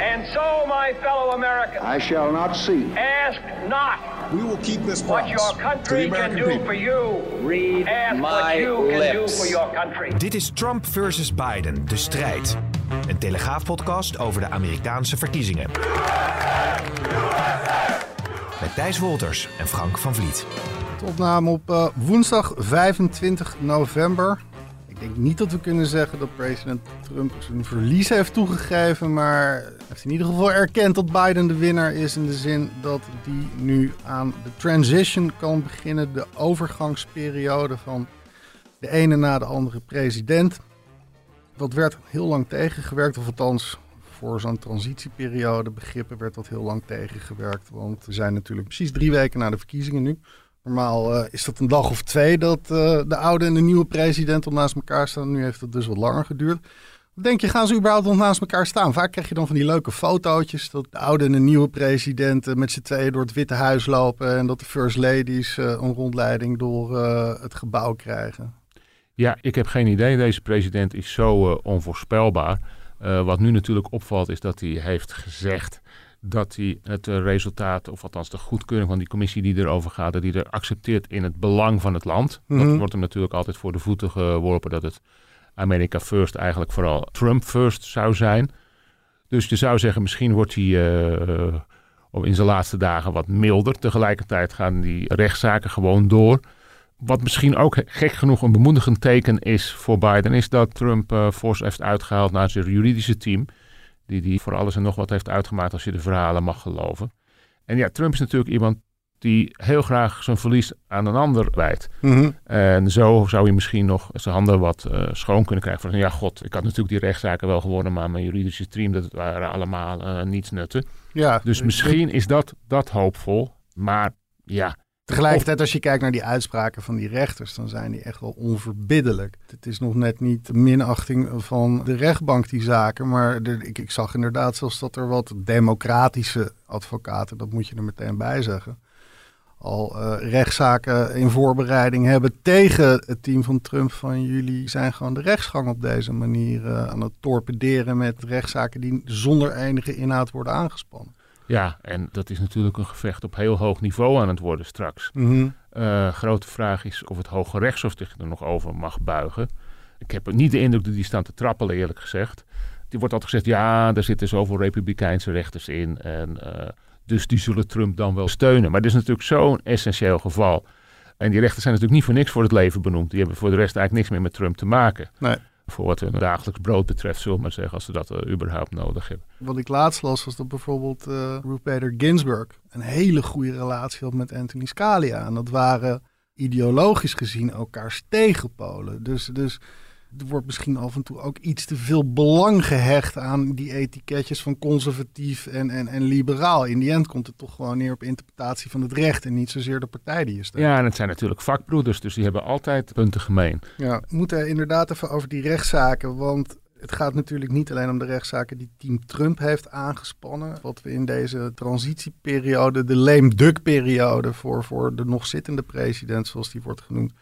And so, my fellow Americans, I shall not see. ask not We will keep this what promise your to the country can do people. for you. Read Ask what my you can do lips. for your country. Dit is Trump versus Biden, de strijd. Een telegraafpodcast over de Amerikaanse verkiezingen. Met Thijs Wolters en Frank van Vliet. De opname op eh, woensdag 25 november. Ik denk niet dat we kunnen zeggen dat president Trump zijn verlies heeft toegegeven, maar in ieder geval erkend dat Biden de winnaar is in de zin dat die nu aan de transition kan beginnen, de overgangsperiode van de ene na de andere president. Dat werd heel lang tegengewerkt, of althans voor zo'n transitieperiode begrippen werd dat heel lang tegengewerkt. Want we zijn natuurlijk precies drie weken na de verkiezingen nu. Normaal eh, is dat een dag of twee dat eh, de oude en de nieuwe president al naast elkaar staan. Nu heeft het dus wat langer geduurd. Denk je, gaan ze überhaupt nog naast elkaar staan? Vaak krijg je dan van die leuke fotootjes dat de oude en de nieuwe president eh, met z'n tweeën door het Witte Huis lopen. En dat de first ladies eh, een rondleiding door eh, het gebouw krijgen. Ja, ik heb geen idee. Deze president is zo eh, onvoorspelbaar. Wat nu natuurlijk opvalt is dat hij heeft gezegd dat hij het resultaat, of althans de goedkeuring van die commissie die erover gaat, dat hij er accepteert in het belang van het land. Dat Mhm. wordt hem natuurlijk altijd voor de voeten geworpen dat het America First eigenlijk vooral Trump First zou zijn. Dus je zou zeggen, misschien wordt hij op in zijn laatste dagen wat milder. Tegelijkertijd gaan die rechtszaken gewoon door. Wat misschien ook gek genoeg een bemoedigend teken is voor Biden, is dat Trump fors heeft uitgehaald naar zijn juridische team. Die die voor alles en nog wat heeft uitgemaakt als je de verhalen mag geloven. En ja, Trump is natuurlijk iemand die heel graag zijn verlies aan een ander wijt. Mhm. En zo zou hij misschien nog zijn handen wat eh, schoon kunnen krijgen. Van ja, god, ik had natuurlijk die rechtszaken wel gewonnen, maar mijn juridische team, dat waren allemaal eh, niets nutten. Ja, Dus misschien is dat, dat hoopvol. Maar ja, Tegelijkertijd, als je kijkt naar die uitspraken van die rechters, dan zijn die echt wel onverbiddelijk. Het is nog net niet de minachting van de rechtbank, die zaken. Maar er- ik, ik zag inderdaad zelfs dat er wat democratische advocaten, dat moet je er meteen bij zeggen, al eh, rechtszaken in voorbereiding hebben tegen het team van Trump. Van jullie zijn gewoon de rechtsgang op deze manier eh, aan het torpederen met rechtszaken die zonder enige inhoud worden aangespannen. ja, en dat is natuurlijk een gevecht op heel hoog niveau aan het worden straks. Mhm. Eh, grote vraag is of het Hoge Rechtshof zich er nog over mag buigen. Ik heb niet de indruk dat die staan te trappelen, eerlijk gezegd. Die wordt altijd gezegd, ja, er zitten zoveel republikeinse rechters in. En, dus die zullen Trump dan wel steunen. Maar dit is natuurlijk zo'n essentieel geval. En die rechters zijn natuurlijk niet voor niks voor het leven benoemd. Die hebben voor de rest eigenlijk niks meer met Trump te maken. Nee. Voor wat hun dagelijks brood betreft, zullen we maar zeggen, als ze dat eh, überhaupt nodig hebben. Wat ik laatst las was dat bijvoorbeeld eh Ruth Bader Ginsburg een hele goede relatie had met Anthony Scalia. En dat waren ideologisch gezien elkaars tegenpolen. Dus, dus er wordt misschien af en toe ook iets te veel belang gehecht aan die etiketjes van conservatief en, en, en liberaal. In die end komt het toch gewoon neer op interpretatie van het recht en niet zozeer de partij die je steunt. Ja, en het zijn natuurlijk vakbroeders, dus die hebben altijd punten gemeen. Ja, we moeten inderdaad even over die rechtszaken. Want het gaat natuurlijk niet alleen om de rechtszaken die team Trump heeft aangespannen. Wat we in deze transitieperiode, de lame duck periode voor, voor de nog zittende president, zoals die wordt genoemd,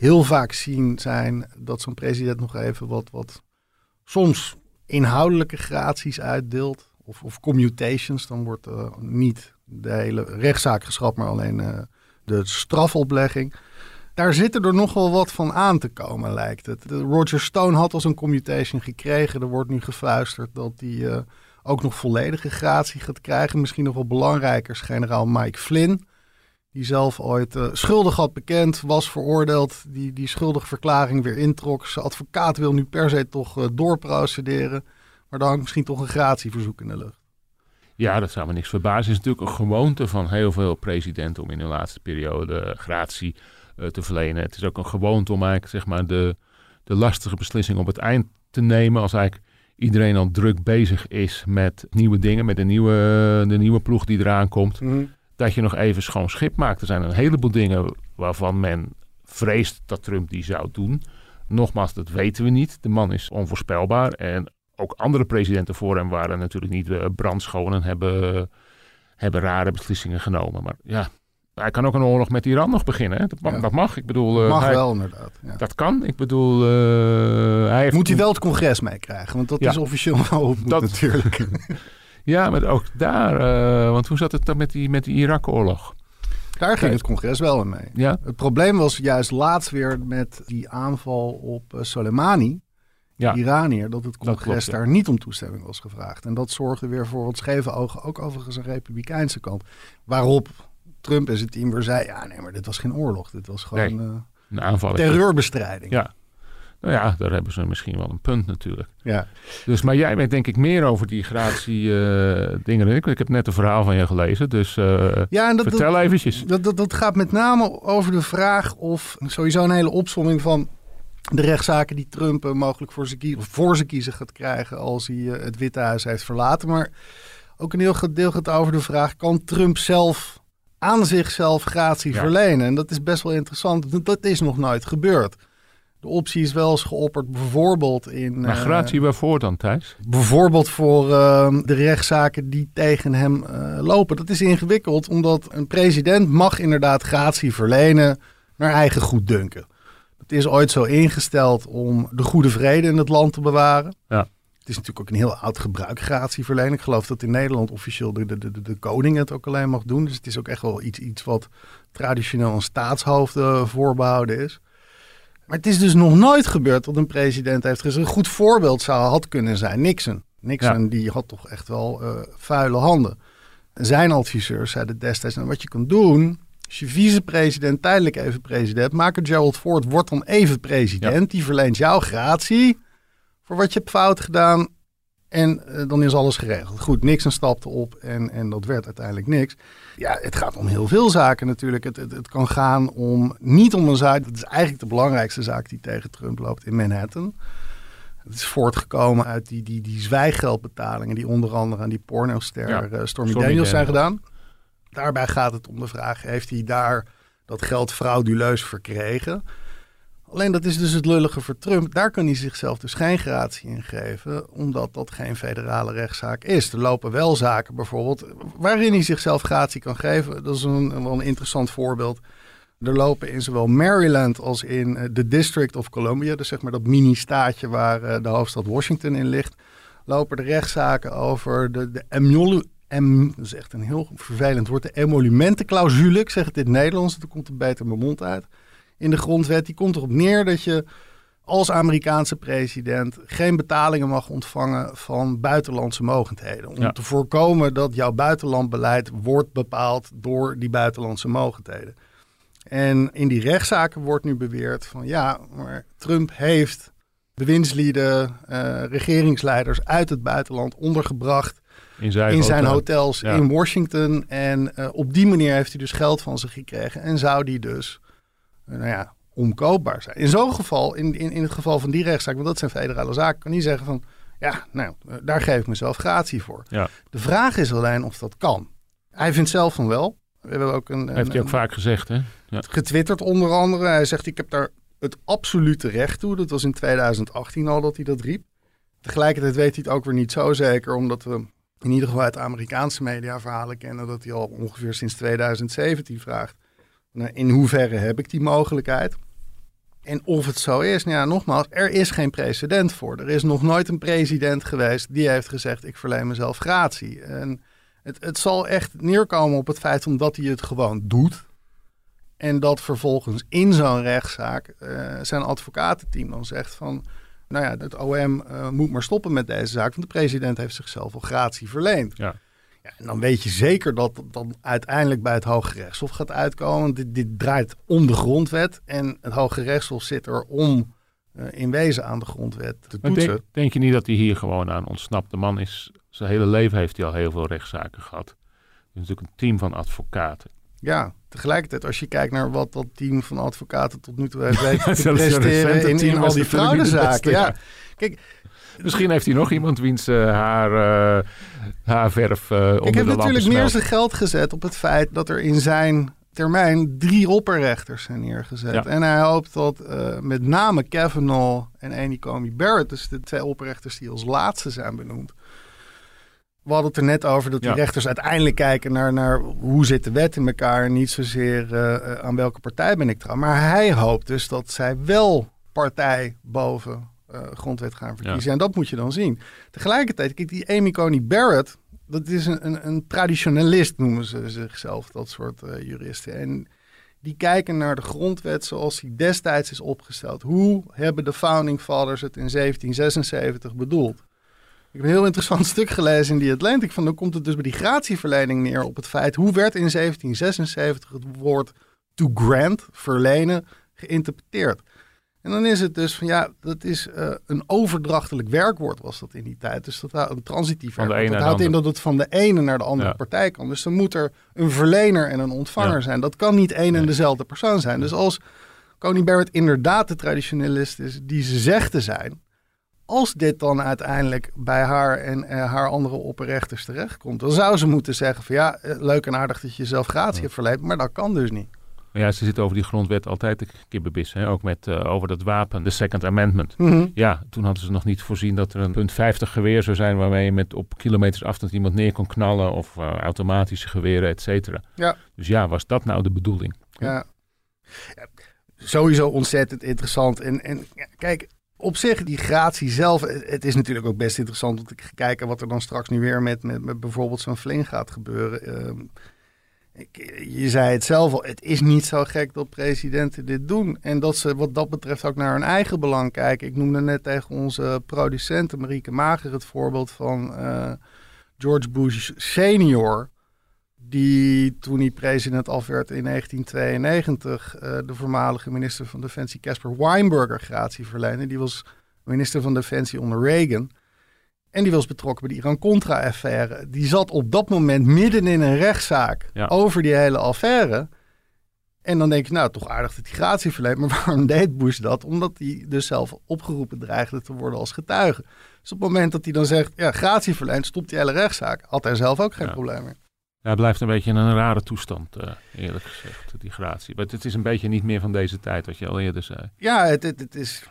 heel vaak zien zijn dat zo'n president nog even wat, wat soms inhoudelijke graties uitdeelt. Of, of commutations, dan wordt eh, niet de hele rechtszaak geschrapt, maar alleen eh, de strafoplegging. Daar zitten er nog wel wat van aan te komen, lijkt het. Roger Stone had al zo'n commutation gekregen. Er wordt nu gefluisterd dat hij eh, ook nog volledige gratie gaat krijgen. Misschien nog wel belangrijker generaal Mike Flynn. Die zelf ooit eh, schuldig had bekend, was veroordeeld. Die, die schuldige verklaring weer introk. Zijn advocaat wil nu per se toch eh, doorprocederen. Maar dan hangt misschien toch een gratieverzoek in de lucht. Ja, dat zou me niks verbazen. Het is natuurlijk een gewoonte van heel veel presidenten om in hun laatste periode eh, gratie te verlenen. Het is ook een gewoonte om eigenlijk zeg maar, de, de lastige beslissing op het eind te nemen als eigenlijk iedereen al druk bezig is met nieuwe dingen, met de nieuwe, de nieuwe ploeg die eraan komt, Mhm. Dat je nog even schoon schip maakt. Er zijn een heleboel dingen waarvan men vreest dat Trump die zou doen. Nogmaals, dat weten we niet. De man is onvoorspelbaar. En ook andere presidenten voor hem waren natuurlijk niet uh, brandschoon en hebben, hebben rare beslissingen genomen. Maar ja, hij kan ook een oorlog met Iran nog beginnen. Hè? Dat, mag, Ja. dat mag. Ik bedoel, uh, Mag hij- wel, inderdaad. Ja. Dat kan. Ik bedoel, uh, hij heeft Moet hij wel het congres meekrijgen? Want dat Ja. is officieel wel op Dat- natuurlijk. Ja, maar ook daar. uh, want hoe zat het dan met die, met die Irak-oorlog? Daar ging het congres wel mee. Ja, Het probleem was juist laatst weer met die aanval op eh, Soleimani, ja. Iranier, dat het congres klopt, ja. daar niet om toestemming was gevraagd. En dat zorgde weer voor wat scheve ogen, ook overigens aan de republikeinse kant. Waarop Trump en zijn team weer zei, ja nee, maar dit was geen oorlog. Dit was gewoon Nee. eh, een aanval. terreurbestrijding. Ja. Nou ja, daar hebben ze misschien wel een punt natuurlijk. Ja. Dus, maar jij weet denk ik meer over die gratie eh, dingen ik. Ik heb net een verhaal van je gelezen, dus eh, Ja, en dat, dat, vertel eventjes. Dat, dat, dat gaat met name over de vraag of sowieso een hele opsomming van de rechtszaken die Trump eh, mogelijk voor zijn, kie- of voor zijn kiezen gaat krijgen als hij het Witte Huis heeft verlaten. Maar ook een heel groot deel gaat over de vraag: kan Trump zelf aan zichzelf gratie Ja. verlenen? En dat is best wel interessant. Dat, dat is nog nooit gebeurd. De optie is wel eens geopperd, bijvoorbeeld in. Maar eh, gratie waarvoor dan, Thijs? Bijvoorbeeld voor eh, de rechtszaken die tegen hem eh, lopen. Dat is ingewikkeld, omdat een president mag inderdaad gratie verlenen naar eigen goeddunken. Het is ooit zo ingesteld om de goede vrede in het land te bewaren. Ja. Het is natuurlijk ook een heel oud gebruik, gratie verlenen. Ik geloof dat in Nederland officieel de, de, de, de koning het ook alleen mag doen. Dus het is ook echt wel iets, iets wat traditioneel een staatshoofd eh, voorbehouden is. Maar het is dus nog nooit gebeurd dat een president heeft gezegd. Een goed voorbeeld zou had kunnen zijn Nixon. Nixon die had toch echt wel eh, vuile handen. Zijn adviseurs zeiden destijds, nou, wat je kan doen, als je vicepresident tijdelijk even president, maak het Gerald Ford, wordt dan even president. Die verleent jouw gratie voor wat je hebt fout gedaan. En eh, dan is alles geregeld. Goed, Nixon stapte op en, en dat werd uiteindelijk niks. Ja, het gaat om heel veel zaken natuurlijk. Het, het, het kan gaan om, niet om een zaak, dat is eigenlijk de belangrijkste zaak die tegen Trump loopt in Manhattan. Het is voortgekomen uit die, die, die zwijgeldbetalingen die onder andere aan die pornoster Ja, eh, Stormy, Stormy Daniels zijn Daniels. gedaan. Daarbij gaat het om de vraag, heeft hij daar dat geld frauduleus verkregen? Alleen dat is dus het lullige voor Trump. Daar kan hij zichzelf dus geen gratie in geven, omdat dat geen federale rechtszaak is. Er lopen wel zaken bijvoorbeeld waarin hij zichzelf gratie kan geven. Dat is een, wel een interessant voorbeeld. Er lopen in zowel Maryland als in eh, de District of Columbia, dus zeg maar dat mini-staatje waar eh, de hoofdstad Washington in ligt, lopen er rechtszaken over de, de dat een heel vervelend woord, de emolumentenclausule. Ik zeg het in het Nederlands, dan komt het beter mijn mond uit. In de grondwet, die komt erop neer dat je als Amerikaanse president geen betalingen mag ontvangen van buitenlandse mogendheden. Om Ja. te voorkomen dat jouw buitenlandbeleid wordt bepaald door die buitenlandse mogendheden. En in die rechtszaken wordt nu beweerd van ja, maar Trump heeft bewindslieden, eh, regeringsleiders uit het buitenland ondergebracht In zijn, in zijn hotel. hotels Ja. in Washington. En eh, op die manier heeft hij dus geld van ze gekregen en zou die dus, nou ja, omkoopbaar zijn. In zo'n geval, in, in, in het geval van die rechtszaak, want dat zijn federale zaken, kan hij zeggen van ja, nou, eh, daar geef ik mezelf gratie voor. Ja. De vraag is alleen of dat kan. Hij vindt zelf van wel. We hebben ook een, een, Heeft hij ook een- vaak gezegd, hè? Ja. getwitterd onder andere. Hij zegt, ik heb daar het absolute recht toe. Dat was in 2018 al dat hij dat riep. Tegelijkertijd weet hij het ook weer niet zo zeker, omdat we in ieder geval uit Amerikaanse mediaverhalen kennen dat hij al ongeveer sinds 2017 vraagt. Nou, in hoeverre heb ik die mogelijkheid? En of het zo is, nou ja, nogmaals, er is geen precedent voor. Er is nog nooit een president geweest die heeft gezegd: ik verleen mezelf gratie. En het, het zal echt neerkomen op het feit omdat hij het gewoon doet. En dat vervolgens in zo'n rechtszaak eh, zijn advocatenteam dan zegt van... Nou ja, het OM eh, moet maar stoppen met deze zaak, want de president heeft zichzelf al gratie verleend. Ja. Ja, en dan weet je zeker dat het dan uiteindelijk bij het Hoge Rechtshof gaat uitkomen. Dit, dit draait om de grondwet en het Hoge Rechtshof zit er om eh, in wezen aan de grondwet te Maar toetsen. denk, denk je niet dat hij hier gewoon aan ontsnapt? De man is, zijn hele leven heeft hij al heel veel rechtszaken gehad. Er is natuurlijk een team van advocaten. Ja, tegelijkertijd als je kijkt naar wat dat team van advocaten tot nu toe heeft weten te presteren in, in al die fraudezaken. ja. Kijk, Misschien heeft hij nog iemand wiens eh, haar, haarverf eh onder ik heb de natuurlijk meer zijn geld gezet op het feit dat er in zijn termijn drie opperrechters zijn neergezet. Ja. En hij hoopt dat met name Kavanaugh en Amy Coney Barrett, dus de twee opperrechters die als laatste zijn benoemd. We hadden het er net over dat die rechters uiteindelijk kijken naar, naar hoe zit de wet in elkaar. En niet zozeer aan welke partij ben ik trouw. Maar hij hoopt dus dat zij wel partij boven eh, grondwet gaan verkiezen. En dat moet je dan zien. Tegelijkertijd, kijk, die Amy Coney Barrett, dat is een, een, een traditionalist, noemen ze zichzelf, dat soort eh, juristen. En die kijken naar de grondwet zoals die destijds is opgesteld. Hoe hebben de Founding Fathers het in 1776 bedoeld? Ik heb een heel interessant stuk gelezen in die Atlantic. Van dan komt het dus bij die gratieverlening neer op het feit hoe werd in 1776 het woord to grant, verlenen, geïnterpreteerd. En dan is het dus van ja, dat is eh, een overdrachtelijk werkwoord was dat in die tijd. Dus dat houdt een transitief werkwoord. Dat houdt in dat het van de ene naar de andere Ja. partij kan. Dus dan moet er een verlener en een ontvanger Ja. zijn. Dat kan niet één en dezelfde persoon zijn. Dus als Coney Barrett inderdaad de traditionalist is die ze zegt te zijn, als dit dan uiteindelijk bij haar en eh, haar andere opperrechters terechtkomt, dan zou ze moeten zeggen van ja, eh, leuk en aardig dat je jezelf gratie hebt verleend, maar dat kan dus niet. Maar ja, ze zitten over die grondwet altijd kibberbis. Hè? Ook met, eh, over dat wapen, de Second Amendment. Mhm. Ja, toen hadden ze nog niet voorzien dat er een punt 50 geweer zou zijn... waarmee je met op kilometers afstand iemand neer kon knallen... of eh, automatische geweren, et cetera. Ja. Dus ja, was dat nou de bedoeling? Ja. Ja, Sowieso ontzettend interessant. En, en ja, kijk, op zich, die gratie zelf, het het is natuurlijk ook best interessant om te kijken wat er dan straks nu weer met, met, met bijvoorbeeld zo'n fling gaat gebeuren. Ehm, je zei het zelf al, het is niet zo gek dat presidenten dit doen. En dat ze wat dat betreft ook naar hun eigen belang kijken. Ik noemde net tegen onze producenten Marieke Mager het voorbeeld van eh, George Bush senior die toen hij president af werd in 1992 eh, de voormalige minister van Defensie Casper Weinberger gratie verleende. Die was minister van Defensie onder Reagan. En die was betrokken bij de Iran-Contra-affaire. Die zat op dat moment midden in een rechtszaak Ja. over die hele affaire. En dan denk je, nou, toch aardig dat hij gratie verleent. Maar waarom deed Bush dat? Omdat hij dus zelf opgeroepen dreigde te worden als getuige. Dus op het moment dat hij dan zegt, ja, gratie verleent, stopt die hele rechtszaak. Had hij zelf ook geen Ja. probleem meer. Ja, het blijft een beetje een rare toestand, eh, eerlijk gezegd, die gratie. Maar het is een beetje niet meer van deze tijd, wat je al eerder zei. Ja, het, het, het is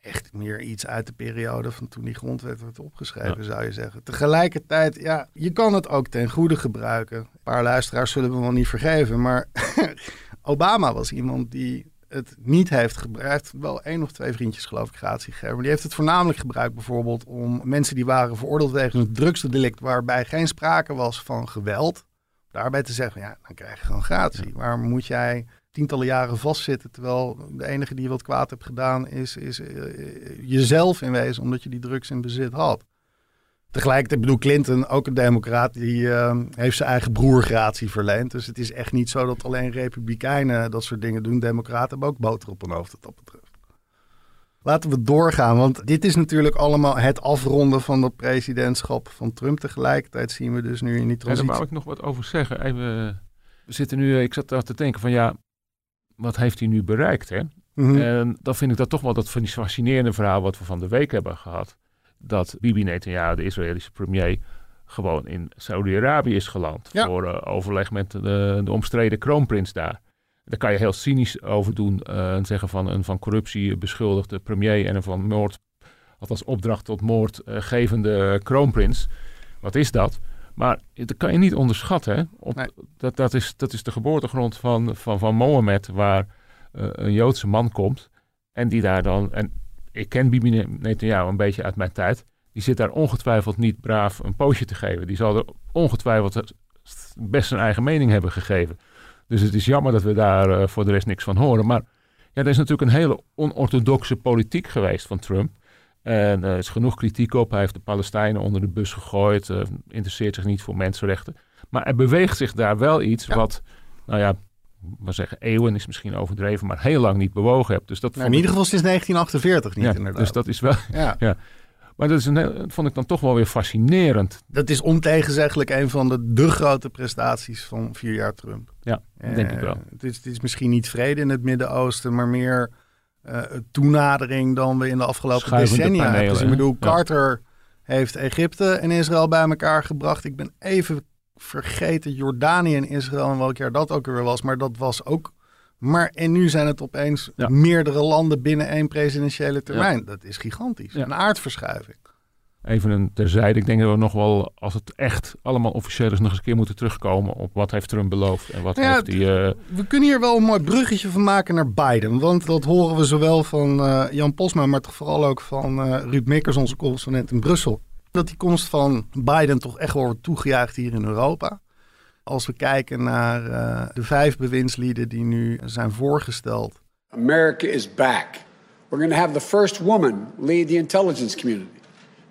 echt meer iets uit de periode van toen die grondwet werd opgeschreven, zou je zeggen. Tegelijkertijd, ja, je kan het ook ten goede gebruiken. Een paar luisteraars zullen me wel niet vergeven, maar Obama was iemand die het niet heeft gebruikt. Wel één of twee vriendjes, geloof ik, gratie gegeven. Maar die heeft het voornamelijk gebruikt bijvoorbeeld om mensen die waren veroordeeld wegens een drugsdelict waarbij geen sprake was van geweld. Daarbij te zeggen, ja, dan krijg je gewoon gratie. Waarom moet jij tientallen jaren vastzitten, terwijl de enige die je wat kwaad hebt gedaan is, is eh, jezelf in wezen, omdat je die drugs in bezit had. Tegelijkertijd bedoel Clinton, ook een democraat, die eh, heeft zijn eigen broer gratie verleend. Dus het is echt niet zo dat alleen republikeinen dat soort dingen doen. Democraten hebben ook boter op hun hoofd wat dat betreft. Laten we doorgaan, want dit is natuurlijk allemaal het afronden van het presidentschap van Trump. Tegelijkertijd zien we dus nu in die Ja, daar transitie... wou ik nog wat over zeggen. Even, eh, we zitten nu, eh, ik zat daar te denken van ja, wat heeft hij nu bereikt? Hè? Mhm. En dan vind ik dat toch wel dat fascinerende verhaal wat we van de week hebben gehad. Dat Bibi Netanyahu, de Israëlische premier, gewoon in Saudi-Arabië is geland. Ja. Voor eh, overleg met de, de omstreden kroonprins daar. Daar kan je heel cynisch over doen eh, en zeggen van een van corruptie beschuldigde premier en een van moord, althans opdracht tot moord eh, gevende kroonprins. Wat is dat? Maar dat kan je niet onderschatten. Hè? Op, Nee. dat, dat, is, dat is de geboortegrond van, van, van Mohammed, waar eh, een Joodse man komt. En die daar dan, en ik ken Bibi Netanyahu een beetje uit mijn tijd. Die zit daar ongetwijfeld niet braaf een poosje te geven. Die zal er ongetwijfeld best zijn eigen mening hebben gegeven. Dus het is jammer dat we daar eh, voor de rest niks van horen. Maar ja, er is natuurlijk een hele onorthodoxe politiek geweest van Trump. En eh, er is genoeg kritiek op. Hij heeft de Palestijnen onder de bus gegooid. eh, interesseert zich niet voor mensenrechten. Maar er beweegt zich daar wel iets Ja. wat, nou ja, we zeggen eeuwen is misschien overdreven, maar heel lang niet bewogen hebt. Dus dat Nou, in ik- ieder geval sinds 1948 niet ja, inderdaad. Dus dat is wel. ja. Maar Maar dat, is een, dat vond ik dan toch wel weer fascinerend. Dat is ontegenzeggelijk een van de, de grote prestaties van vier jaar Trump. Ja, denk ik Eh, wel. Het is, het is misschien niet vrede in het Midden-Oosten, maar meer eh, toenadering dan we in de afgelopen Schuivende decennia hebben. Dus ik hè? bedoel, Ja. Carter heeft Egypte en Israël bij elkaar gebracht. Ik ben even vergeten Jordanië en Israël en welk jaar dat ook weer was. Maar dat was ook... Maar en nu zijn het opeens Ja. meerdere landen binnen één presidentiële termijn. Dat is gigantisch. Een aardverschuiving. Even een terzijde. Ik denk dat we nog wel, als het echt allemaal officieel is, nog eens een keer moeten terugkomen op wat heeft Trump beloofd en wat Ja, heeft hij... eh, We kunnen hier wel een mooi bruggetje van maken naar Biden. Want dat horen we zowel van eh, Jan Posma, maar toch vooral ook van eh Ruud Mikkers, onze correspondent in Brussel. Dat die komst van Biden toch echt wel wordt toegejuicht hier in Europa. Als we kijken naar eh, de vijf bewindslieden die nu zijn voorgesteld. America is back. We're going to have the first woman lead the intelligence community,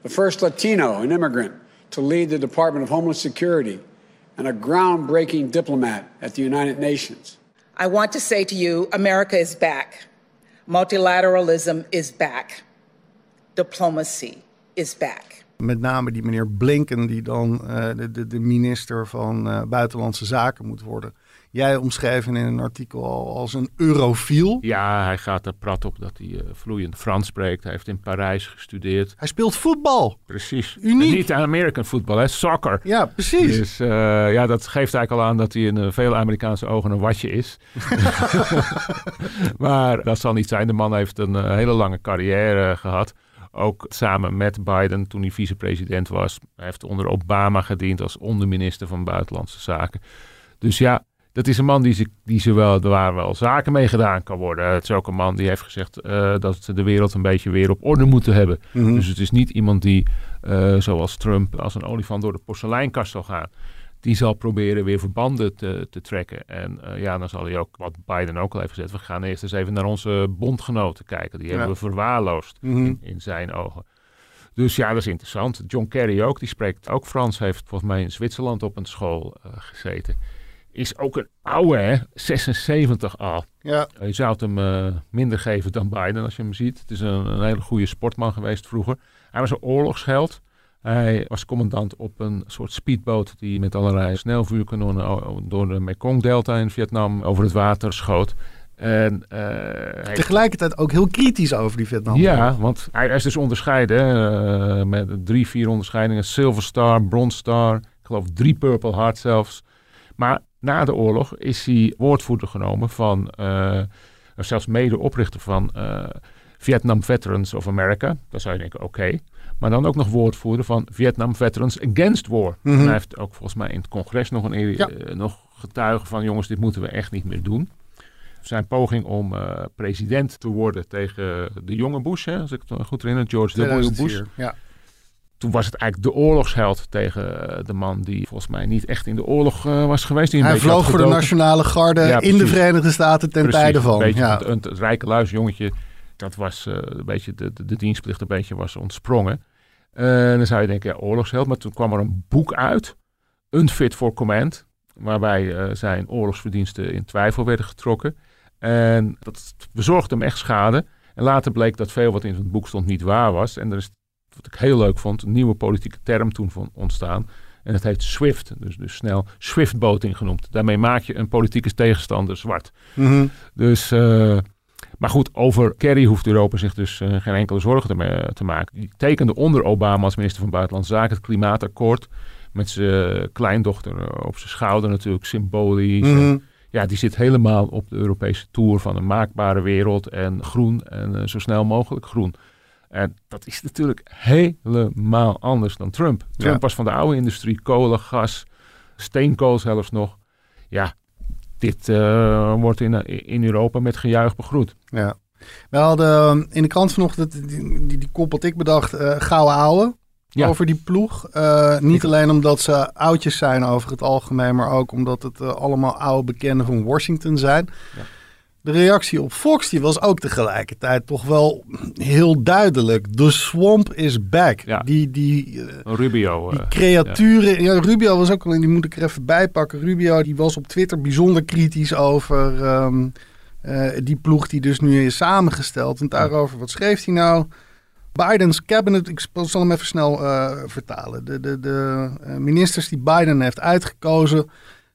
the first Latino an immigrant to lead the Department of Homeland Security, and a groundbreaking diplomat at the United Nations. I want to say to you America is back. Multilateralism is back. Diplomacy is back. Met name die meneer Blinken, die dan eh, de, de, de minister van eh, Buitenlandse Zaken moet worden. Jij omschreef in een artikel al als een eurofiel. ja, hij gaat er prat op dat hij eh, vloeiend Frans spreekt. Hij heeft in Parijs gestudeerd. Hij speelt voetbal. Precies. Uniek. En niet American voetbal, hè? Soccer. Ja, precies. Dus eh, ja, dat geeft eigenlijk al aan dat hij in eh, veel Amerikaanse ogen een watje is. maar dat zal niet zijn. De man heeft een hele lange carrière gehad. Ook samen met Biden toen hij vicepresident was. Hij heeft onder Obama gediend als onderminister van Buitenlandse Zaken. Dus ja, dat is een man die, ze, die zowel, waar wel zaken mee gedaan kan worden. Het is ook een man die heeft gezegd eh, dat ze de wereld een beetje weer op orde moeten hebben. Mhm. Dus het is niet iemand die, eh, zoals Trump, als een olifant door de porseleinkast zal gaan. Die zal proberen weer verbanden te, te trekken. En eh, ja, dan zal hij ook, wat Biden ook al heeft gezegd, we gaan eerst eens even naar onze bondgenoten kijken. Die hebben we verwaarloosd Mhm. in, in zijn ogen. Dus ja, dat is interessant. John Kerry ook, die spreekt ook Frans, heeft volgens mij in Zwitserland op een school gezeten. Is ook een oude, hè? 76 al. Ja, Je zou het hem eh, minder geven dan Biden als je hem ziet. Het is een, een hele goede sportman geweest vroeger. Hij was een oorlogsheld. Hij was commandant op een soort speedboot die met allerlei snelvuurkanonnen door de Mekong-delta in Vietnam over het water schoot. En, eh, hij- tegelijkertijd ook heel kritisch over die Vietnam. ja, want hij, is dus onderscheiden eh, met drie, vier onderscheidingen. Silver Star, Bronze Star, ik geloof drie Purple Heart zelfs. Maar na de oorlog is hij woordvoerder genomen van, eh, zelfs medeoprichter van eh, Vietnam Veterans of America. Dan zou je denken, oké. Maar dan ook nog woordvoerder van Vietnam Veterans Against War. En hij heeft ook volgens mij in het congres nog, een, Ja. eh, nog getuigen van... jongens, dit moeten we echt niet meer doen. Zijn poging om president te worden tegen de jonge Bush... Hè, als ik het me goed herinner, George W. Bush. 2004. Ja. Toen was het eigenlijk de oorlogsheld tegen eh, de man... die volgens mij niet echt in de oorlog eh, was geweest. Die een Hij vloog voor de. Nationale Garde Ja, in de. Verenigde Staten ten Precies, tijde van. Een beetje ja. het, het, het rijke luisjongetje. Dat was eh, een beetje de, de, de dienstplicht een beetje was ontsprongen. Eh, dan zou je denken, ja, oorlogsheld. Maar toen kwam er een boek uit. Unfit for Command. Waarbij zijn oorlogsverdiensten in twijfel werden getrokken. En dat bezorgde hem echt schade. En later bleek dat veel wat in het boek stond niet waar was. En er is, wat ik heel leuk vond, een nieuwe politieke term toen van ontstaan. En dat heet SWIFT, dus, dus snel SWIFT-boting genoemd. Daarmee maak je een politieke tegenstander zwart. Mhm. Dus, eh, maar goed, over Kerry hoeft Europa zich dus eh, geen enkele zorgen te, ma- te maken. Die tekende onder Obama als minister van Buitenlandse Zaken het klimaatakkoord. Met zijn kleindochter eh, op zijn schouder natuurlijk, symbolisch. En, Mhm. ja, die zit helemaal op de Europese tour van een maakbare wereld en groen en zo snel mogelijk groen. En dat is natuurlijk helemaal anders dan Trump. Trump Ja. was van de oude industrie, kolen, gas, steenkool zelfs nog. Ja, dit eh, wordt in, in Europa met gejuich begroet. Ja. We hadden eh, in de krant vanochtend, die, die, die kop had ik bedacht, eh gouden ouwe Ja. over die ploeg. Eh, niet alleen omdat ze oudjes zijn over het algemeen, maar ook omdat het allemaal oude bekenden van Washington zijn. Ja. De reactie op Fox die was ook tegelijkertijd toch wel heel duidelijk. The swamp is back. Ja. Die, die, eh, Rubio. die eh, creaturen. Ja. Rubio was ook al, die moet ik er even bij pakken. Rubio die was op Twitter bijzonder kritisch over ehm, eh, die ploeg die dus nu is samengesteld. En daarover, wat schreef hij nou? Biden's cabinet, ik zal hem even snel vertalen. De, de, de ministers die Biden heeft uitgekozen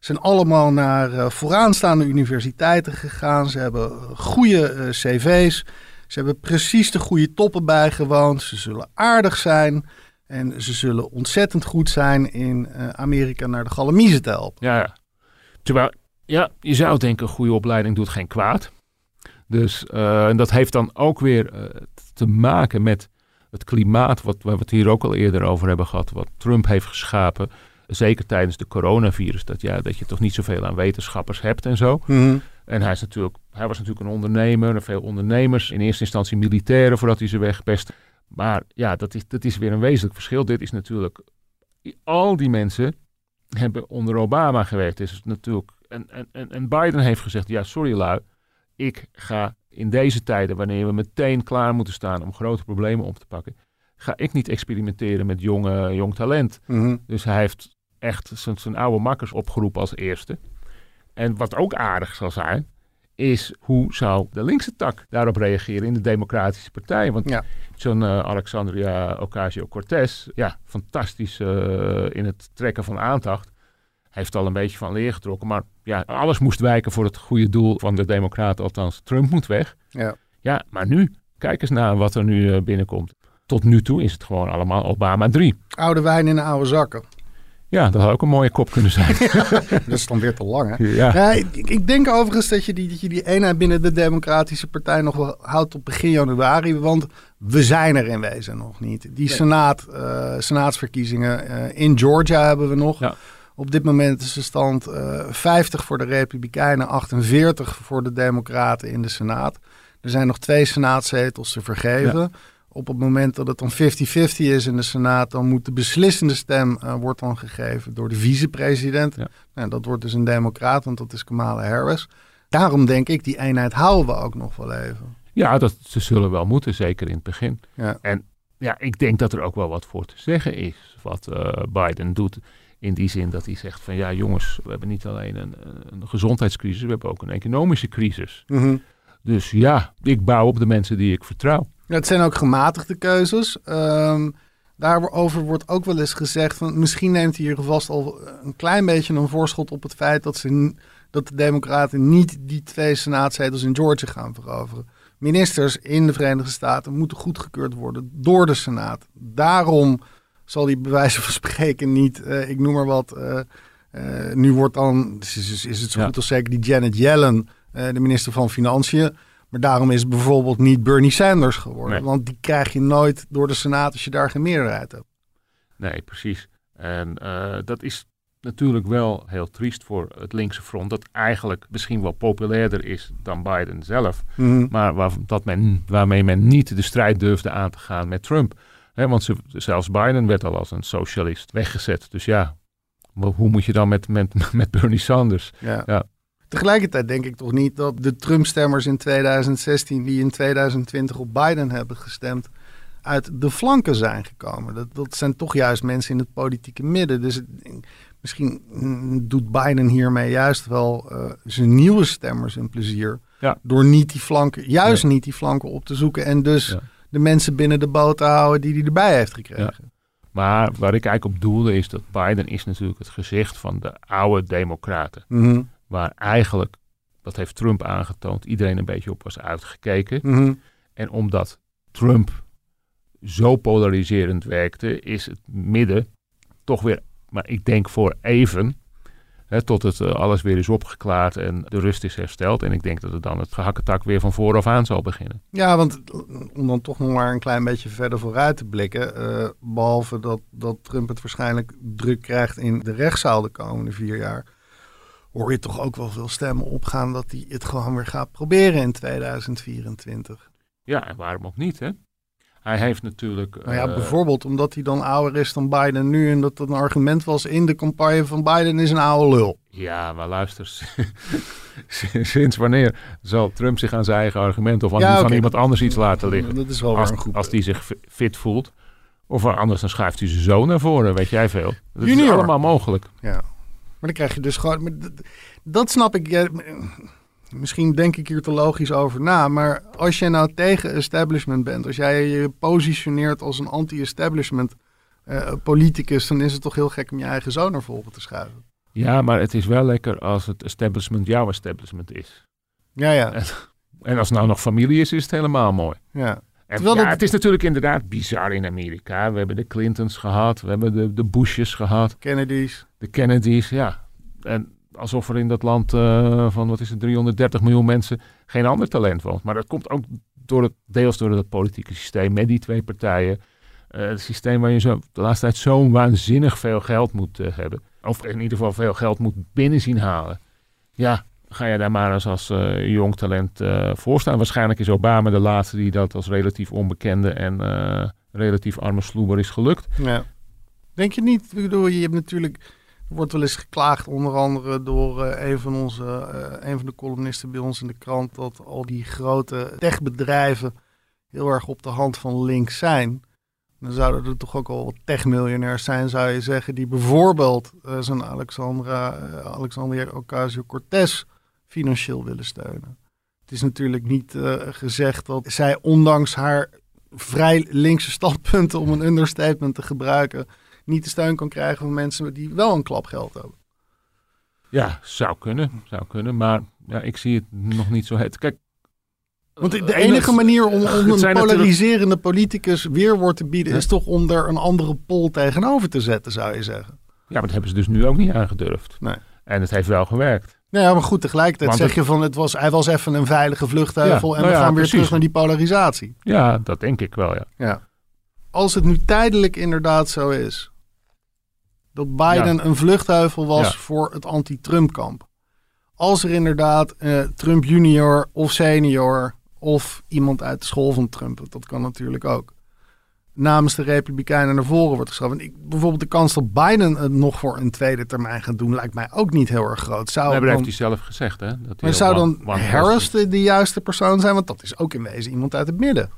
zijn allemaal naar uh, vooraanstaande universiteiten gegaan. Ze hebben goede cv's. Ze hebben precies de goede toppen bijgewoond. Ze zullen aardig zijn. En ze zullen ontzettend goed zijn in Amerika naar de Galamiezen te helpen. Ja, ja. Terwijl, ja, je zou denken, goede opleiding doet geen kwaad. Dus en dat heeft dan ook weer te maken met het klimaat, wat, we het hier ook al eerder over hebben gehad, wat Trump heeft geschapen. Zeker tijdens de coronavirus, dat, ja, dat je toch niet zoveel aan wetenschappers hebt en zo. Mhm. En hij, is natuurlijk, hij was natuurlijk een ondernemer, veel ondernemers, in eerste instantie militairen voordat hij ze wegpest. Maar ja, dat is, dat is weer een wezenlijk verschil. Dit is natuurlijk, al die mensen hebben onder Obama gewerkt. Is natuurlijk, en, en, en Biden heeft gezegd, ja sorry lui, ik ga in deze tijden, wanneer we meteen klaar moeten staan om grote problemen op te pakken, ga ik niet experimenteren met jonge, jong talent. Mhm. Dus hij heeft echt zijn, zijn oude makkers opgeroepen als eerste. En wat ook aardig zal zijn, is hoe zou de linkse tak daarop reageren in de Democratische Partij? Want ja. zo'n uh, Alexandria Ocasio-Cortez, ja, fantastisch uh, in het trekken van aandacht heeft al een beetje van leer getrokken. Maar ja, alles moest wijken voor het goede doel van de Democraten. Althans, Trump moet weg. Ja, ja maar nu, kijk eens naar wat er nu uh, binnenkomt. Tot nu toe is het gewoon allemaal Obama 3. Oude wijn in de oude zakken. Ja, dat had ook een mooie kop kunnen zijn. dat is dan weer te lang, hè? Ja. ja ik, ik, denk overigens dat je, die, dat je die eenheid binnen de Democratische Partij nog wel houdt tot begin januari. Want we zijn er in wezen nog niet. Die nee. senaat, uh, senaatsverkiezingen uh, in Georgia hebben we nog. Ja. Op dit moment is de stand uh, 50 voor de Republikeinen, 48 voor de Democraten in de Senaat. Er zijn nog twee senaatzetels te vergeven. Op het moment dat het dan 50-50 is in de Senaat, dan moet de beslissende stem uh, wordt dan gegeven door de vicepresident. Ja. Nou, dat wordt dus een democraat, want dat is Kamala Harris. Daarom denk ik, die eenheid houden we ook nog wel even. Ja, dat, ze zullen wel moeten, zeker in het begin. Ja. En ja, ik denk dat er ook wel wat voor te zeggen is wat uh, Biden doet. In die zin dat hij zegt van ja jongens, we hebben niet alleen een, een gezondheidscrisis, we hebben ook een economische crisis. Mm -hmm. Dus ja, ik bouw op de mensen die ik vertrouw. Ja, het zijn ook gematigde keuzes. Um, daarover wordt ook wel eens gezegd van misschien neemt hij hier vast al een klein beetje een voorschot op het feit dat, ze, dat de Democraten niet die twee senaatzetels in Georgia gaan veroveren. Ministers in de Verenigde Staten moeten goedgekeurd worden door de Senaat. Daarom zal die bij wijze van spreken niet, uh, ik noem maar wat, uh, uh, nu wordt dan, is, is, is het zo Ja. goed als zeker die Janet Yellen, de minister van Financiën. Maar daarom is bijvoorbeeld niet Bernie Sanders geworden. Nee. Want die krijg je nooit door de Senaat als je daar geen meerderheid hebt. Nee, precies. En eh, dat is natuurlijk wel heel triest voor het linkse front. Dat eigenlijk misschien wel populairder is dan Biden zelf. Mhm. Maar waar, dat men, waarmee men niet de strijd durfde aan te gaan met Trump. Hè, want ze, zelfs Biden werd al als een socialist weggezet. Dus ja, hoe moet je dan met, met, met Bernie Sanders? Ja. Ja. Tegelijkertijd denk ik toch niet dat de Trump-stemmers in 2016 die in 2020 op Biden hebben gestemd uit de flanken zijn gekomen. Dat, dat zijn toch juist mensen in het politieke midden. Dus het- misschien mm, doet Biden hiermee juist wel eh, zijn nieuwe stemmers een plezier. Ja. Door niet die flanken, juist Nee. niet die flanken op te zoeken. En dus Ja. de mensen binnen de boot te houden die hij erbij heeft gekregen. Maar waar ik eigenlijk op doelde is dat Biden is natuurlijk het gezicht van de oude democraten. Mhm, Waar eigenlijk, dat heeft Trump aangetoond, iedereen een beetje op was uitgekeken. mhm. En omdat Trump zo polariserend werkte, is het midden toch weer, maar ik denk voor even, hè, tot het eh, alles weer is opgeklaard en de rust is hersteld. En ik denk dat het dan het gehakketak weer van vooraf aan zal beginnen. Ja, want om dan toch nog maar een klein beetje verder vooruit te blikken. eh, behalve dat, dat Trump het waarschijnlijk druk krijgt in de rechtszaal de komende vier jaar. Hoor je toch ook wel veel stemmen opgaan dat hij het gewoon weer gaat proberen in 2024. Ja, en waarom ook niet, hè? Hij heeft natuurlijk... Nou ja, eh, bijvoorbeeld omdat hij dan ouder is dan Biden nu. En dat dat een argument was in de campagne van Biden is een oude lul. Ja, maar luister, sinds wanneer zal Trump zich aan zijn eigen argument of aan Ja, iemand anders iets laten liggen? Dat is wel Als, een goed als die zich fi- fit voelt. Of anders dan schuift hij zijn zoon naar voren, weet jij veel. Dat Junior. is allemaal mogelijk. Ja. Maar dan krijg je dus gewoon. dat, dat snap ik. ja, misschien denk ik hier te logisch over na, maar als jij nou tegen establishment bent, als jij je positioneert als een anti-establishment uh, politicus, dan is het toch heel gek om je eigen zoon naar voren te schuiven. Ja, maar het is wel lekker als het establishment jouw establishment is. Ja, ja. En, en als het nou nog familie is, is het helemaal mooi. ja. En Terwijl ja, dat- het is natuurlijk inderdaad bizar in Amerika. We hebben de Clintons gehad, we hebben de, de Bushes gehad, Kennedy's. De Kennedys, ja. En alsof er in dat land eh, van, wat is het, 330 miljoen mensen geen ander talent woont. Maar dat komt ook door het, deels door het politieke systeem met die twee partijen. Eh, het systeem waar je zo, de laatste tijd zo waanzinnig veel geld moet eh, hebben. Of in ieder geval veel geld moet binnen zien halen. Ja, ga je daar maar eens als jong talent voor staan. Waarschijnlijk is Obama de laatste die dat als relatief onbekende en relatief arme sloeber is gelukt. Ja. Denk je niet? Ik je hebt natuurlijk. Er wordt wel eens geklaagd, onder andere door eh, een van onze, eh, een van de columnisten bij ons in de krant, dat al die grote techbedrijven heel erg op de hand van links zijn. Dan zouden er toch ook al wat techmiljonairs zijn, zou je zeggen, die bijvoorbeeld eh, zo'n Alexandra, Alexandria Ocasio-Cortez financieel willen steunen. Het is natuurlijk niet gezegd dat zij ondanks haar vrij linkse standpunten, om een understatement te gebruiken, niet de steun kan krijgen van mensen die wel een klap geld hebben. Ja, zou kunnen, zou kunnen. Maar ja, ik zie het nog niet zo het. Kijk, Want de, eh, enige manier om, om een polariserende politicus weerwoord te bieden, is toch om er een andere pol tegenover te zetten, zou je zeggen. Ja, maar dat hebben ze dus nu ook niet aangedurfd. Nee. En het heeft wel gewerkt. Nou ja, maar goed, tegelijkertijd Want zeg het- je van het was, hij was even een veilige vluchtheuvel Ja, en nou we ja, gaan weer precies. terug naar die polarisatie. Ja, dat denk ik wel, ja. Ja. Als het nu tijdelijk inderdaad zo is dat Biden een vluchtheuvel was Ja. voor het anti-Trump-kamp. Als er inderdaad eh, Trump junior of senior of iemand uit de school van Trump, dat kan natuurlijk ook, namens de Republikeinen naar voren wordt geschoven. En Ik, bijvoorbeeld de kans dat Biden het nog voor een tweede termijn gaat doen, lijkt mij ook niet heel erg groot. Zou Nee, maar dat dan- heeft hij zelf gezegd, hè? Dat hij maar zou dan one Harris de, de juiste persoon zijn? Want dat is ook in wezen iemand uit het midden.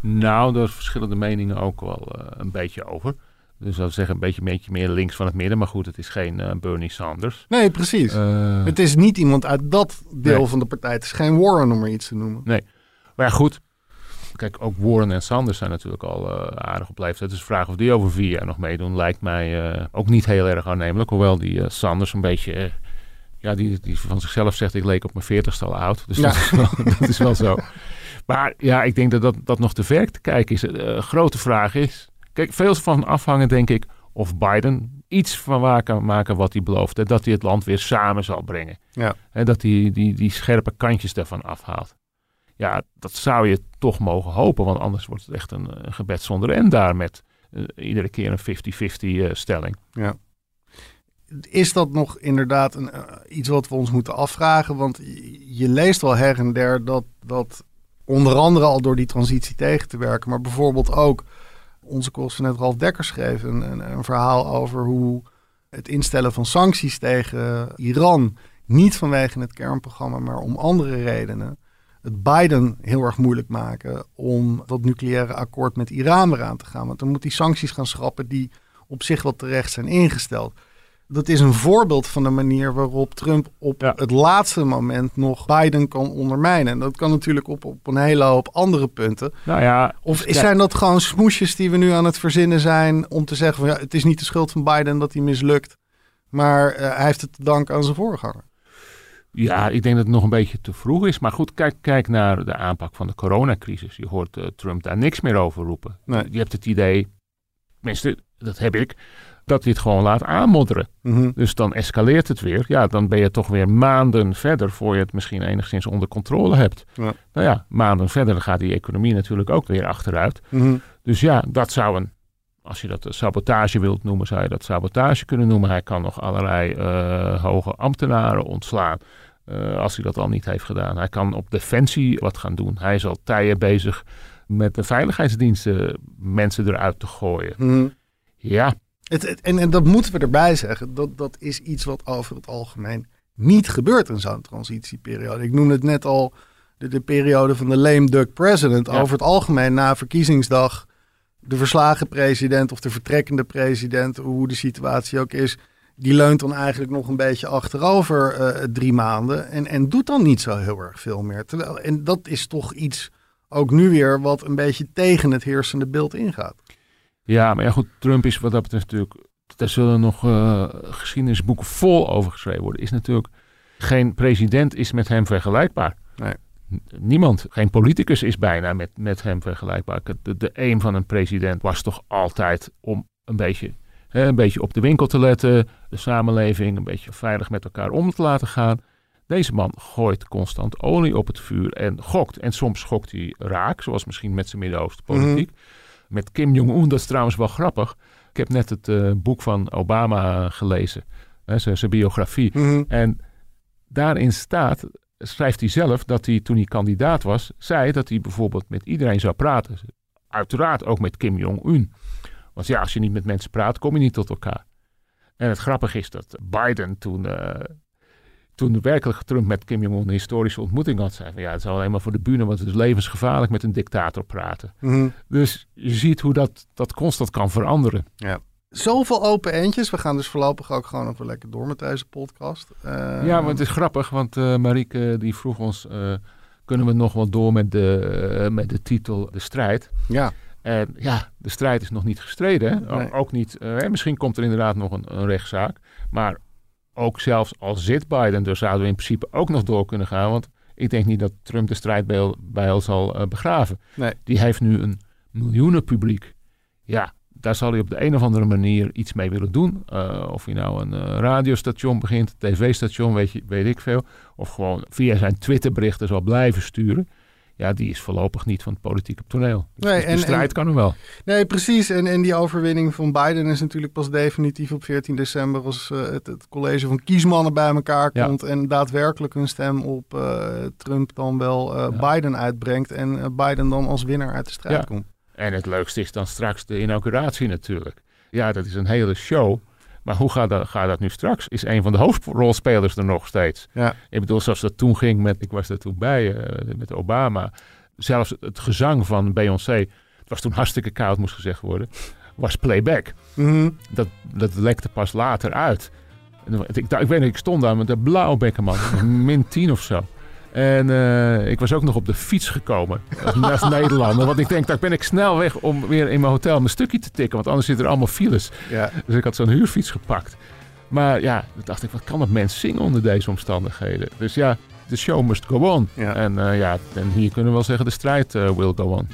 Nou, daar verschillen de meningen ook wel eh, een beetje over. Dus dat zeggen een beetje, beetje meer links van het midden. Maar goed, het is geen eh, Bernie Sanders. Nee, precies. Eh, Het is niet iemand uit dat deel Nee. van de partij. Het is geen Warren om er iets te noemen. maar ja, goed. Kijk, ook Warren en Sanders zijn natuurlijk al eh, aardig op leeftijd. Dus de vraag of die over vier jaar nog meedoen lijkt mij ook niet heel erg aannemelijk. Hoewel die Sanders een beetje... ja, die, die van zichzelf zegt ik leek op mijn veertigste al oud. Dus Ja. dat, is wel, dat is wel zo. Maar ja, ik denk dat dat, dat nog te ver te kijken is. De grote vraag is... Kijk, veel van afhangen denk ik of Biden iets van waar kan maken wat hij beloofde. Dat hij het land weer samen zal brengen. Ja. En dat hij die, die scherpe kantjes daarvan afhaalt. Ja, dat zou je toch mogen hopen. Want anders wordt het echt een, een gebed zonder end daar met eh, iedere keer een 50-50 eh, stelling. Ja. Is dat nog inderdaad een, eh, iets wat we ons moeten afvragen? Want je, je leest wel her en der dat, dat onder andere al door die transitie tegen te werken, maar bijvoorbeeld ook onze correspondent Ralf Dekker schreef een, een, een verhaal over hoe het instellen van sancties tegen Iran niet vanwege het kernprogramma, maar om andere redenen het Biden heel erg moeilijk maken om dat nucleaire akkoord met Iran weer aan te gaan. Want dan moet die sancties gaan schrappen die op zich wel terecht zijn ingesteld. Dat is een voorbeeld van de manier waarop Trump op Ja. het laatste moment nog Biden kan ondermijnen. En dat kan natuurlijk op, op een hele hoop andere punten. Nou ja, Of zijn dat gewoon smoesjes die we nu aan het verzinnen zijn om te zeggen van ja, het is niet de schuld van Biden dat hij mislukt, maar eh, hij heeft het te danken aan zijn voorganger. Ja, ik denk dat het nog een beetje te vroeg is. Maar goed, kijk, kijk naar de aanpak van de coronacrisis. Je hoort eh, Trump daar niks meer over roepen. Nee. Je hebt het idee, tenminste, dat heb ik, dat hij het gewoon laat aanmodderen. Mhm. Dus dan escaleert het weer. Ja, dan ben je toch weer maanden verder voor je het misschien enigszins onder controle hebt. Ja. Nou ja, maanden verder dan gaat die economie natuurlijk ook weer achteruit. Mhm. Dus ja, dat zou een, als je dat sabotage wilt noemen, zou je dat sabotage kunnen noemen. Hij kan nog allerlei eh, hoge ambtenaren ontslaan. eh, als hij dat al niet heeft gedaan. Hij kan op defensie wat gaan doen. Hij is al tijden bezig met de veiligheidsdiensten mensen eruit te gooien. Mhm. Ja, Het, het- en, en dat moeten we erbij zeggen. Dat, dat is iets wat over het algemeen niet gebeurt in zo'n transitieperiode. Ik noemde het net al de, de periode van de lame duck president. Ja. Over het algemeen na verkiezingsdag de verslagen president of de vertrekkende president, hoe de situatie ook is, die leunt dan eigenlijk nog een beetje achterover eh, drie maanden en, en doet dan niet zo heel erg veel meer. Terwijl, en dat is toch iets, ook nu weer, wat een beetje tegen het heersende beeld ingaat. Ja, maar ja goed, Trump is wat dat betreft natuurlijk... Daar zullen nog uh, geschiedenisboeken vol over geschreven worden. Is natuurlijk... Geen president is met hem vergelijkbaar. Nee. Niemand, geen politicus is bijna met, met hem vergelijkbaar. De, de aim van een president was toch altijd om een beetje, hè, een beetje op de winkel te letten, de samenleving een beetje veilig met elkaar om te laten gaan. Deze man gooit constant olie op het vuur en gokt. En soms gokt hij raak, zoals misschien met zijn Midden-Oosten politiek. Mm -hmm. Met Kim Jong-un, dat is trouwens wel grappig. Ik heb net het uh, boek van Obama gelezen, zijn biografie. Mm -hmm. En daarin staat schrijft hij zelf dat hij toen hij kandidaat was, zei dat hij bijvoorbeeld met iedereen zou praten. Uiteraard ook met Kim Jong-un. Want ja, als je niet met mensen praat, kom je niet tot elkaar. En het grappige is dat Biden toen, uh, toen werkelijk Trump met Kim Jong-un een historische ontmoeting had, zei van ja, het is alleen maar voor de bühne, want het is levensgevaarlijk met een dictator praten. Mm -hmm. Dus je ziet hoe dat, dat constant kan veranderen. Ja. Zoveel open eentjes. We gaan dus voorlopig ook gewoon even lekker door met deze podcast. Uh, ja, maar het is grappig, want uh, Marieke die vroeg ons... Uh, kunnen we nog wel door met de, met de titel De Strijd? Ja. En ja, de strijd is nog niet gestreden. Nee. Ook niet, misschien komt er inderdaad nog een, een, rechtszaak. Maar ook zelfs al zit Biden, dus zouden we in principe ook nog door kunnen gaan. Want ik denk niet dat Trump de strijd bij, bij ons zal begraven. Nee. Die heeft nu een miljoenen publiek. Ja, daar zal hij op de een of andere manier iets mee willen doen. Uh, of hij nou een uh, radiostation begint, tv-station, weet, je, weet ik veel. Of gewoon via zijn Twitterberichten zal blijven sturen. Ja, die is voorlopig niet van het politieke toneel. Dus nee, de en, strijd en, kan hem wel. Nee, precies. En, en die overwinning van Biden is natuurlijk pas definitief op 14 december... als uh, het, het, college van kiesmannen bij elkaar komt... Ja. en daadwerkelijk hun stem op Trump dan wel ja. Biden uitbrengt... en Biden dan als winnaar uit de strijd ja. komt. En het leukste is dan straks de inauguratie natuurlijk. Ja, dat is een hele show. Maar hoe gaat dat, gaat dat nu straks? Is een van de hoofdrolspelers er nog steeds? Ja. Ik bedoel, zoals dat toen ging met, ik was er toen bij, uh, met Obama. Zelfs het gezang van Beyoncé, het was toen hartstikke koud, moest gezegd worden, was playback. Mm -hmm. dat, dat lekte pas later uit. Ik, ik, weet niet, ik stond daar met een blauwbekken man, min 10 of zo. En uh, ik was ook nog op de fiets gekomen als Nederlander. Want ik denk, daar ben ik snel weg om weer in mijn hotel mijn stukje te tikken. Want anders zitten er allemaal files. Ja. Dus ik had zo'n huurfiets gepakt. Maar ja, dan dacht ik, wat kan dat mens zingen onder deze omstandigheden? Dus ja, de show must go on. Ja. En uh, ja, en hier kunnen we wel zeggen, de strijd uh, will go on.